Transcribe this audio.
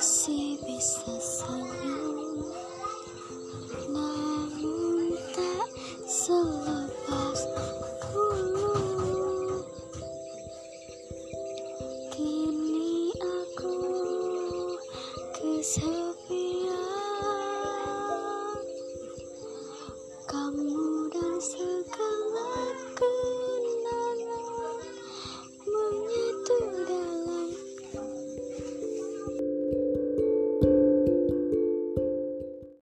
masih bisa senyum namun tak selepas dulu. Kini aku kesepian. Kamu dan saya